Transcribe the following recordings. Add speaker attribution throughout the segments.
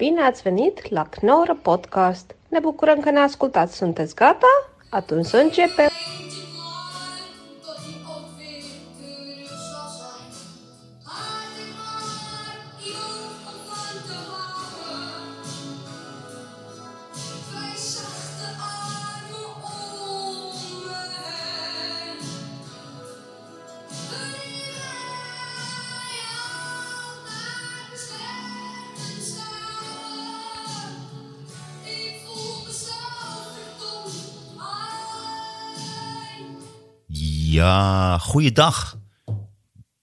Speaker 1: Bine ați venit la Knorr Podcast! Ne bucurăm că ne ascultați! Sunteți gata? Atunci să începem!
Speaker 2: Ja, goeiedag.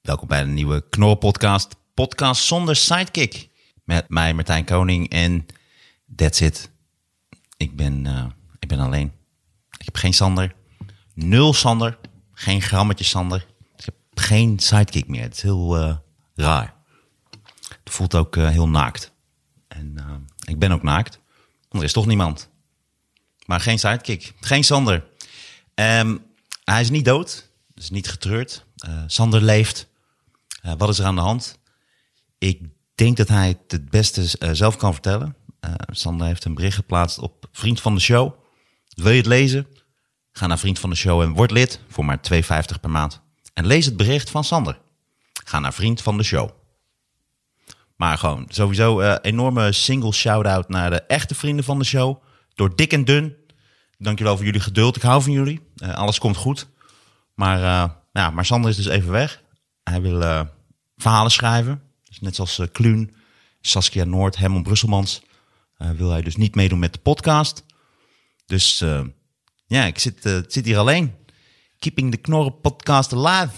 Speaker 2: Welkom bij een nieuwe Knor podcast. Zonder sidekick. Met mij Martijn Koning en that's it. Ik ben, eh, ik ben alleen. Ik heb geen Sander. Nul Sander. Geen grammetje Sander. Ik heb geen sidekick meer. Het is heel eh, raar. Het voelt ook eh, heel naakt. En ik ben ook naakt. Er is toch niemand. Maar geen sidekick. Geen Sander. Um, hij is niet dood, dus niet getreurd. Uh, Sander leeft. Uh, wat is er aan de hand? Ik denk dat hij het het beste uh, zelf kan vertellen. Sander heeft een bericht geplaatst op Vriend van de Show. Wil je het lezen? Ga naar Vriend van de Show en word lid voor maar 2,50 per maand. En lees het bericht van Sander. Ga naar Vriend van de Show. Maar gewoon sowieso enorme single shout-out naar de echte vrienden van de show. Door dik en dun Dankjewel voor jullie geduld. Ik hou van jullie. Uh, alles komt goed. Maar, uh, ja, maar Sander is dus even weg. Hij wil uh, verhalen schrijven. Dus net zoals Kluun, Saskia Noord, Herman Brusselmans. wil hij dus niet meedoen met de podcast. Dus ja, ik zit, zit hier alleen. Keeping the Knorren podcast alive.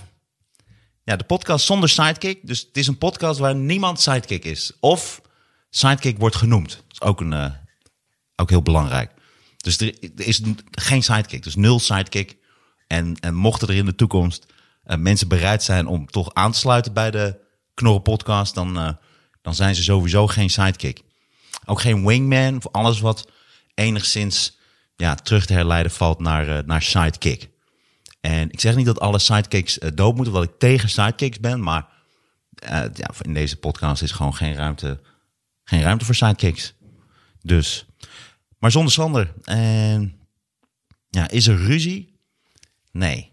Speaker 2: Ja, de podcast zonder sidekick. Dus het is een podcast waar niemand sidekick is. Of sidekick wordt genoemd. Dat is ook, een, ook heel belangrijk. Dus er, is geen sidekick, dus nul sidekick. En, en mochten er in de toekomst uh, mensen bereid zijn om toch aan te sluiten bij de Knorren podcast, dan, uh, dan zijn ze sowieso geen sidekick. Ook geen wingman voor alles wat enigszins ja, terug te herleiden valt naar, uh, naar sidekick. En ik zeg niet dat alle sidekicks dood moeten, omdat ik tegen sidekicks ben, maar ja, in deze podcast is gewoon geen ruimte, geen ruimte voor sidekicks. Dus maar zonder Sander. En ja, is er ruzie? Nee.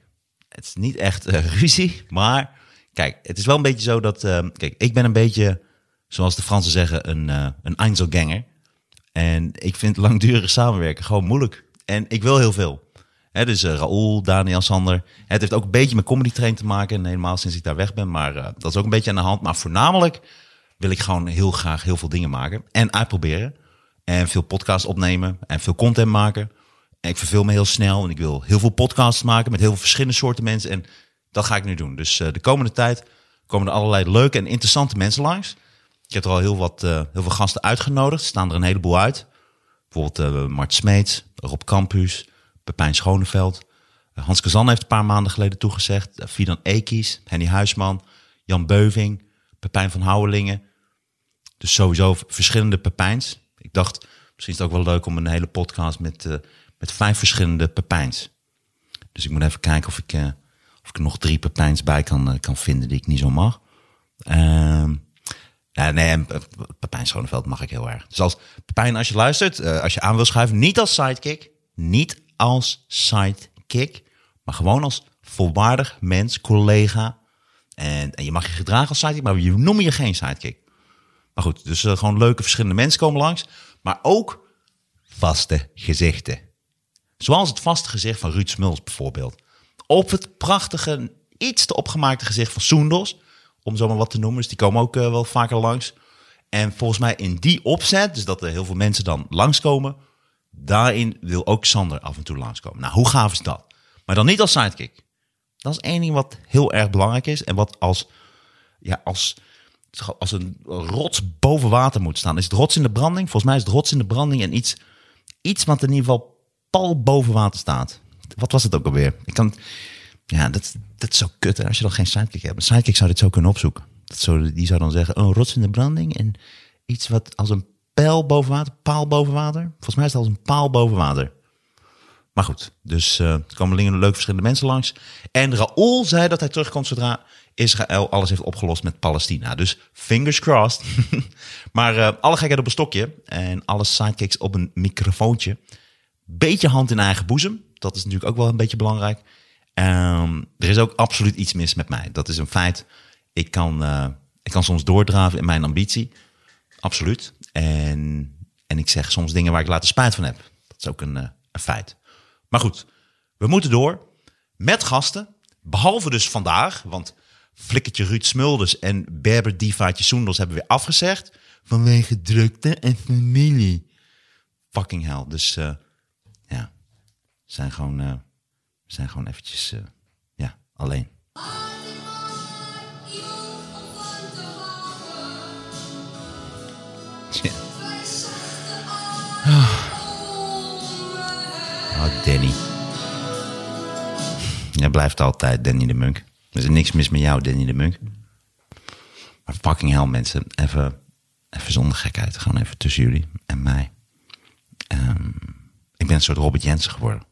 Speaker 2: Het is niet echt uh, ruzie. Maar kijk, het is wel een beetje zo dat. Uh, kijk, ik ben een beetje, zoals de Fransen zeggen, een, uh, een Einzelganger. En ik vind langdurig samenwerken gewoon moeilijk. En ik wil heel veel. He, dus uh, Raoul, Daniel, Sander. Het heeft ook een beetje met comedy train te maken. En helemaal sinds ik daar weg ben. Maar uh, dat is ook een beetje aan de hand. Maar voornamelijk wil ik gewoon heel graag heel veel dingen maken. En uitproberen. En veel podcasts opnemen en veel content maken. En ik verveel me heel snel en ik wil heel veel podcasts maken met heel veel verschillende soorten mensen. En dat ga ik nu doen. Dus uh, de komende tijd komen er allerlei leuke en interessante mensen langs. Ik heb er al heel, wat, uh, heel veel gasten uitgenodigd. Er staan er een heleboel uit. Bijvoorbeeld uh, Mart Smeets, Rob Campus, Pepijn Schoneveld. Hans Kazan heeft een paar maanden geleden toegezegd. Fidan Ekies, Henny Huisman, Jan Beuving, Pepijn van Houwelingen. Dus sowieso verschillende Pepijns. Dacht, misschien is het ook wel leuk om een hele podcast met, uh, met vijf verschillende pepijns. Dus ik moet even kijken of ik, uh, of ik er nog drie pepijns bij kan, uh, kan vinden die ik niet zo mag. Uh, ja, nee, Pepijn Schoneveld mag ik heel erg. Dus als Pepijn, als je luistert, als je aan wil schuiven, niet als sidekick, niet als sidekick, maar gewoon als volwaardig mens, collega. En, en je mag je gedragen als sidekick, maar we noemen je geen sidekick. Maar goed, dus uh, gewoon leuke verschillende mensen komen langs. Maar ook vaste gezichten. Zoals het vaste gezicht van Ruud Smuls bijvoorbeeld. Op het prachtige, iets te opgemaakte gezicht van Soendos. Om zomaar wat te noemen. Dus die komen ook uh, wel vaker langs. En volgens mij in die opzet, dus dat er heel veel mensen dan langskomen. Daarin wil ook Sander af en toe langskomen. Nou, hoe gaaf is dat? Maar dan niet als sidekick. Dat is één ding wat heel erg belangrijk is. En wat als, ja, als als een rots boven water moet staan. Is het rots in de branding? Volgens mij is het rots in de branding en iets, iets wat in ieder geval pal boven water staat. Wat was het ook alweer? Ik kan, ja, dat, dat is zo kut. Als je dan geen sidekick hebt. Een sidekick zou dit zo kunnen opzoeken. Dat zo, die zou dan zeggen, een rots in de branding en iets wat als een pijl boven water, paal boven water. Volgens mij is het als een paal boven water. Maar goed, dus uh, er komen leuke verschillende mensen langs. En Raoul zei dat hij terugkomt zodra Israël alles heeft opgelost met Palestina. Dus fingers crossed. maar uh, alle gekheid op een stokje en alle sidekicks op een microfoontje. Beetje hand in eigen boezem. Dat is natuurlijk ook wel een beetje belangrijk. Um, er is ook absoluut iets mis met mij. Dat is een feit. Ik kan, uh, ik kan soms doordraven in mijn ambitie. Absoluut. En, en ik zeg soms dingen waar ik later spijt van heb. Dat is ook een, uh, een feit. Maar goed, we moeten door met gasten. Behalve dus vandaag, want Flikkertje Ruud Smulders en Berber Divaatje Soendels hebben weer afgezegd. Vanwege drukte en familie. Fucking hell. Dus uh, ja, zijn gewoon, uh, zijn gewoon eventjes uh, ja, alleen. Oh, Danny. Jij blijft altijd Danny de Munk. Er is niks mis met jou, Danny de Munk. Maar fucking hell, mensen. Even, even zonder gekheid. Gewoon even tussen jullie en mij. Um, ik ben een soort Robert Jensen geworden.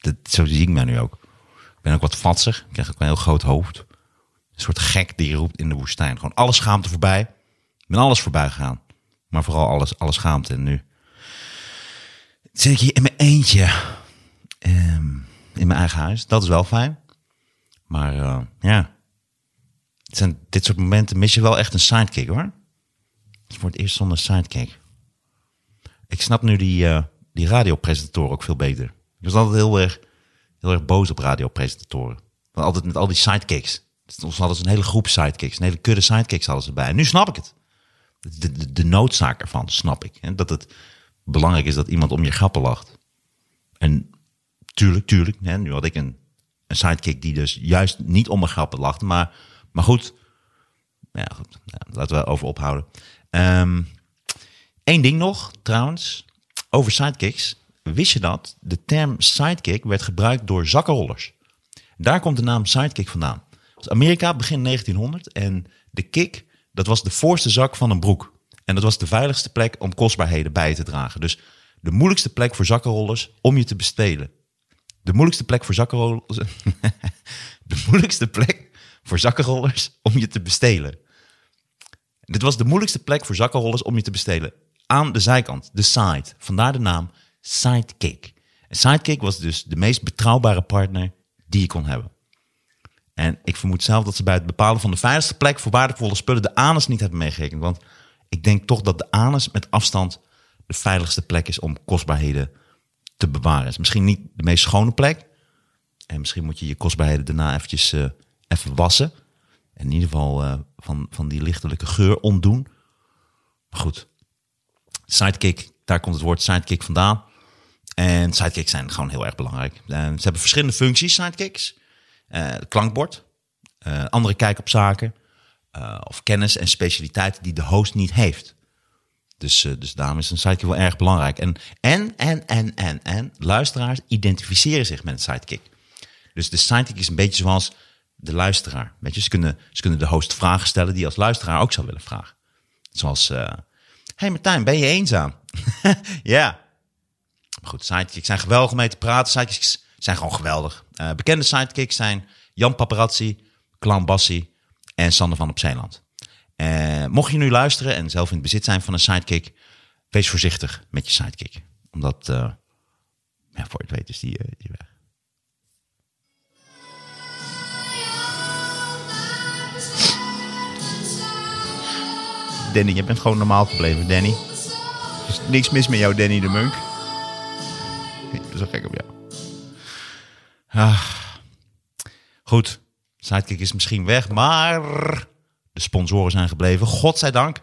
Speaker 2: Dat, zo zie ik mij nu ook. Ik ben ook wat vatsig. Ik krijg ook een heel groot hoofd. Een soort gek die roept in de woestijn. Gewoon alle schaamte voorbij. Ik ben alles voorbij gegaan. Maar vooral alles, alle schaamte. En nu zit ik hier in mijn eentje. Um, in mijn eigen huis. Dat is wel fijn. Maar uh, ja, zijn dit soort momenten mis je wel echt een sidekick hoor. Het is voor het eerst zonder sidekick. Ik snap nu die, uh, die radiopresentatoren ook veel beter. Ik was altijd heel erg, heel erg boos op radiopresentatoren. Altijd met al die sidekicks. Soms hadden ze een hele groep sidekicks, een hele kudde sidekicks hadden ze bij. En nu snap ik het. De, de, de noodzaak ervan snap ik. En dat het belangrijk is dat iemand om je grappen lacht. En tuurlijk, tuurlijk. Hè, nu had ik een, een sidekick die dus juist niet om mijn grappen lachte. Maar, maar goed, ja, goed ja, laten we over ophouden. Eén ding nog, trouwens, over sidekicks. Wist je dat de term sidekick werd gebruikt door zakkenrollers? Daar komt de naam sidekick vandaan. Amerika begin 1900 en de kick, dat was de voorste zak van een broek. En dat was de veiligste plek om kostbaarheden bij te dragen. Dus de moeilijkste plek voor zakkenrollers om je te bestelen. De moeilijkste plek voor zakkenrollers. de moeilijkste plek voor zakkenrollers om je te bestelen. Dit was de moeilijkste plek voor zakkenrollers om je te bestelen. Aan de zijkant, de side. Vandaar de naam Sidekick. Sidekick was dus de meest betrouwbare partner die je kon hebben. En ik vermoed zelf dat ze bij het bepalen van de veiligste plek voor waardevolle spullen de anus niet hebben meegerekend. Want ik denk toch dat de anus met afstand de veiligste plek is om kostbaarheden te bewaren. is misschien niet de meest schone plek. En misschien moet je je kostbaarheden daarna eventjes uh, even wassen. En in ieder geval uh, van, van die lichtelijke geur ontdoen. Maar goed, sidekick, daar komt het woord sidekick vandaan. En sidekicks zijn gewoon heel erg belangrijk. Uh, ze hebben verschillende functies, sidekicks. klankbord, andere kijk op zaken. of kennis en specialiteiten die de host niet heeft. Dus, uh, dus daarom is een sidekick wel erg belangrijk. En, en, en, en, en, en, luisteraars identificeren zich met een sidekick. Dus de sidekick is een beetje zoals de luisteraar. Weet ze kunnen, ze kunnen de host vragen stellen die als luisteraar ook zou willen vragen. Zoals, uh, hey Martijn, ben je eenzaam? ja. Goed, sidekicks zijn geweldig om mee te praten. Sidekicks zijn gewoon geweldig. Uh, bekende sidekicks zijn Jan Paparazzi, Clown Bassi en Sander van op Zeeland. Uh, mocht je nu luisteren en zelf in het bezit zijn van een sidekick, wees voorzichtig met je sidekick. Omdat, uh, ja, voor je het weet is die, uh, die weg. Danny, je bent gewoon normaal gebleven, Danny. Er is niks mis met jou, Danny de Munk. Ik ben zo gek op jou. Ah. Goed, sidekick is misschien weg, maar de sponsoren zijn gebleven. Godzijdank.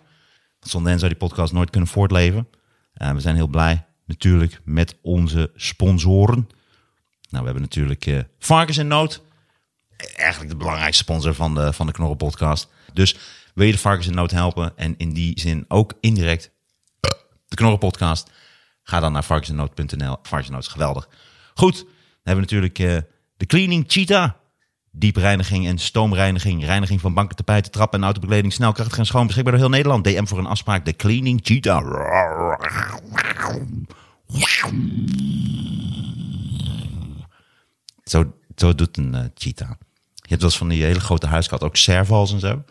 Speaker 2: Zonder hen zou die podcast nooit kunnen voortleven. Uh, we zijn heel blij natuurlijk met onze sponsoren. Nou, we hebben natuurlijk uh, Varkens in Nood. Eigenlijk de belangrijkste sponsor van de, van de Knorren podcast. Dus wil je de Varkens in Nood helpen en in die zin ook indirect de Knorren podcast... Ga dan naar varkensinnood.nl. Varkensnood is geweldig. Goed, dan hebben we natuurlijk uh, de Cleaning Cheetah diepreiniging en stoomreiniging, reiniging van banken, tapijten, trappen en autobekleding, snelkrachtig en schoon, beschikbaar door heel Nederland. DM voor een afspraak, de Cleaning Cheetah. Zo, zo doet een uh, cheetah. Je hebt wel eens van die hele grote huiskat, ook servals en zo.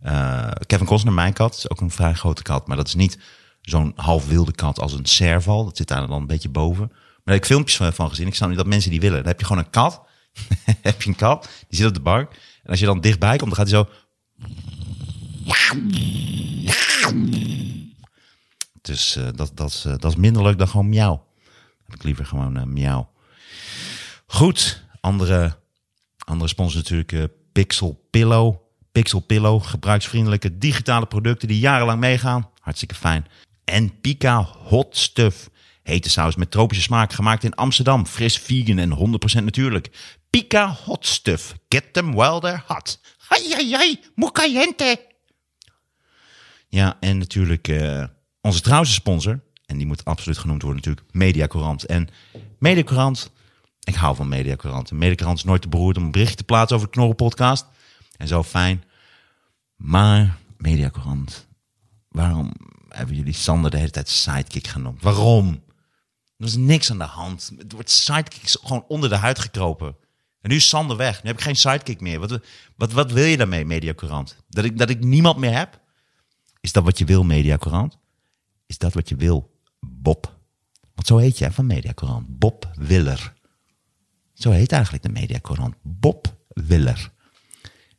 Speaker 2: Eh, Kevin Costner, mijn kat, is ook een vrij grote kat. Maar dat is niet zo'n half wilde kat als een serval. Dat zit daar dan een beetje boven. Maar daar heb ik filmpjes van, van gezien. Ik snap niet dat mensen die willen. Dan heb je gewoon een kat. heb je een kat, die zit op de bank. En als je dan dichtbij komt, dan gaat hij zo... Dus eh, dat, dat, eh, dat is minder leuk dan gewoon miauw. Heb ik liever gewoon eh, miauw. Goed, andere, andere sponsor natuurlijk Pixel Pillow. Pixel Pillow, gebruiksvriendelijke digitale producten die jarenlang meegaan. Hartstikke fijn. En Pika Hot Stuff. Hete saus met tropische smaak, gemaakt in Amsterdam. Fris, vegan en 100% natuurlijk. Pika Hot Stuff. Get them while they're hot. Hai, hai, hai, muy caliente. Ja, en natuurlijk eh, onze trouwste sponsor. En die moet absoluut genoemd worden natuurlijk. Mediacorant. En Mediacorant, ik hou van Mediacorant. Mediacorant is nooit te beroerd om een bericht te plaatsen over de Knorren podcast. En zo fijn. Maar Mediacorant, waarom hebben jullie Sander de hele tijd sidekick genoemd? Waarom? Er is niks aan de hand. Het wordt sidekick gewoon onder de huid gekropen. En nu is Sander weg. Nu heb ik geen sidekick meer. Wat, wat, wat wil je daarmee, Mediacorant? Dat ik, dat ik niemand meer heb? Is dat wat je wil, Mediacorant? Is dat wat je wil, Bob? Want zo heet hè, van Mediacorant. Bob Willer. Zo heet eigenlijk de Mediacorant. Bob Willer.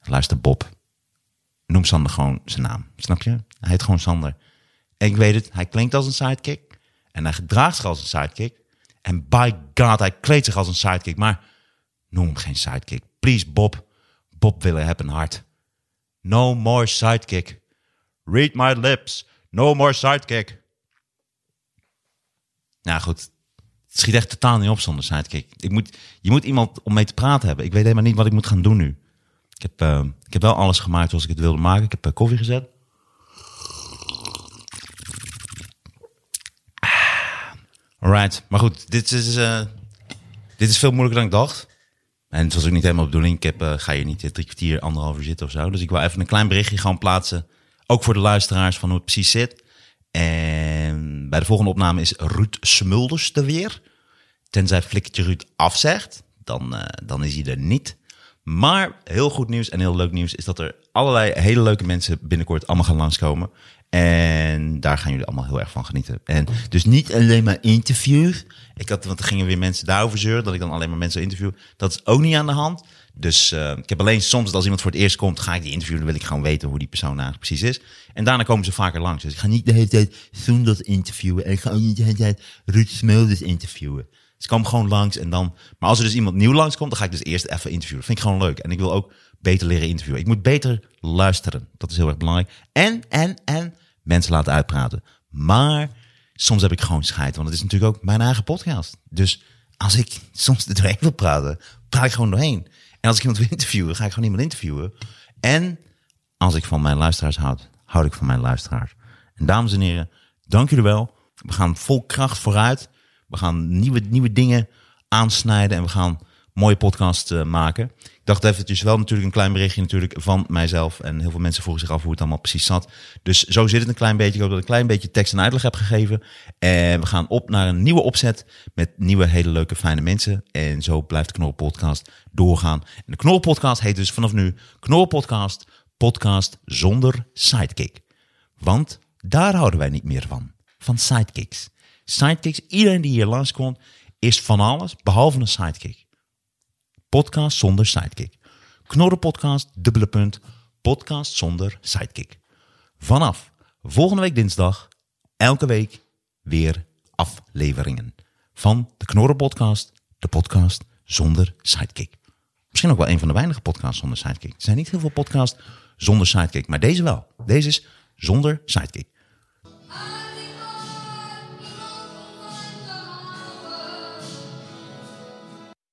Speaker 2: Luister, Bob. Noem Sander gewoon zijn naam. Snap je? Hij heet gewoon Sander. En ik weet het, hij klinkt als een sidekick. En hij gedraagt zich als een sidekick. En by God, hij kleedt zich als een sidekick. Maar noem hem geen sidekick. Please, Bob. Bob Willer, heb een hart. No more sidekick. Read my lips. No more sidekick. Nou goed, het schiet echt totaal niet op zonder sidekick. Ik moet, je moet iemand om mee te praten hebben. Ik weet helemaal niet wat ik moet gaan doen nu. Ik heb, eh, ik heb wel alles gemaakt zoals ik het wilde maken. Ik heb eh, koffie gezet. Alright, maar goed, dit is, eh, dit is veel moeilijker dan ik dacht. En het was ook niet helemaal de bedoeling. Ik heb, eh, ga hier niet drie kwartier, anderhalf uur zitten of zo. Dus ik wil even een klein berichtje gewoon plaatsen. Ook voor de luisteraars van hoe het precies zit. En bij de volgende opname is Ruud Smulders er weer. Tenzij Flikkertje Ruud afzegt, dan, eh, dan is hij er niet. Maar heel goed nieuws en heel leuk nieuws is dat er allerlei hele leuke mensen binnenkort allemaal gaan langskomen. En daar gaan jullie allemaal heel erg van genieten. En dus niet alleen maar interviews. Ik had, want er gingen weer mensen daarover zeuren, dat ik dan alleen maar mensen interview. Dat is ook niet aan de hand. Dus eh, ik heb alleen soms als iemand voor het eerst komt, ga ik die interviewen. Dan wil ik gewoon weten hoe die persoon eigenlijk precies is. En daarna komen ze vaker langs. Dus ik ga niet de hele tijd Soenders interviewen. En ik ga ook niet de hele tijd Ruud Smulders interviewen. Ze komen gewoon langs en dan... Maar als er dus iemand nieuw langskomt, dan ga ik dus eerst even interviewen. Dat vind ik gewoon leuk. En ik wil ook beter leren interviewen. Ik moet beter luisteren. Dat is heel erg belangrijk. En, en, en mensen laten uitpraten. Maar soms heb ik gewoon scheid. Want het is natuurlijk ook mijn eigen podcast. Dus als ik soms er doorheen wil praten, praat ik gewoon doorheen. En als ik iemand wil interviewen, ga ik gewoon iemand interviewen. En als ik van mijn luisteraars houd, houd ik van mijn luisteraars. En dames en heren, dank jullie wel. We gaan vol kracht vooruit. We gaan nieuwe, nieuwe dingen aansnijden en we gaan mooie podcast eh, maken. Ik dacht eventjes wel natuurlijk een klein berichtje natuurlijk van mijzelf. En heel veel mensen vroegen zich af hoe het allemaal precies zat. Dus zo zit het een klein beetje. Ik hoop dat ik een klein beetje tekst en uitleg heb gegeven. En we gaan op naar een nieuwe opzet met nieuwe hele leuke fijne mensen. En zo blijft de Knor Podcast doorgaan. En de Knor Podcast heet dus vanaf nu Knor Podcast, podcast zonder sidekick. Want daar houden wij niet meer van. Van sidekicks. Sidekicks, iedereen die hier langskomt, is van alles behalve een sidekick. Podcast zonder sidekick. Knorren podcast, dubbele punt, podcast zonder sidekick. Vanaf volgende week dinsdag, elke week weer afleveringen. Van de Knorren podcast, de podcast zonder sidekick. Misschien ook wel een van de weinige podcasts zonder sidekick. Er zijn niet heel veel podcasts zonder sidekick, maar deze wel. Deze is zonder sidekick.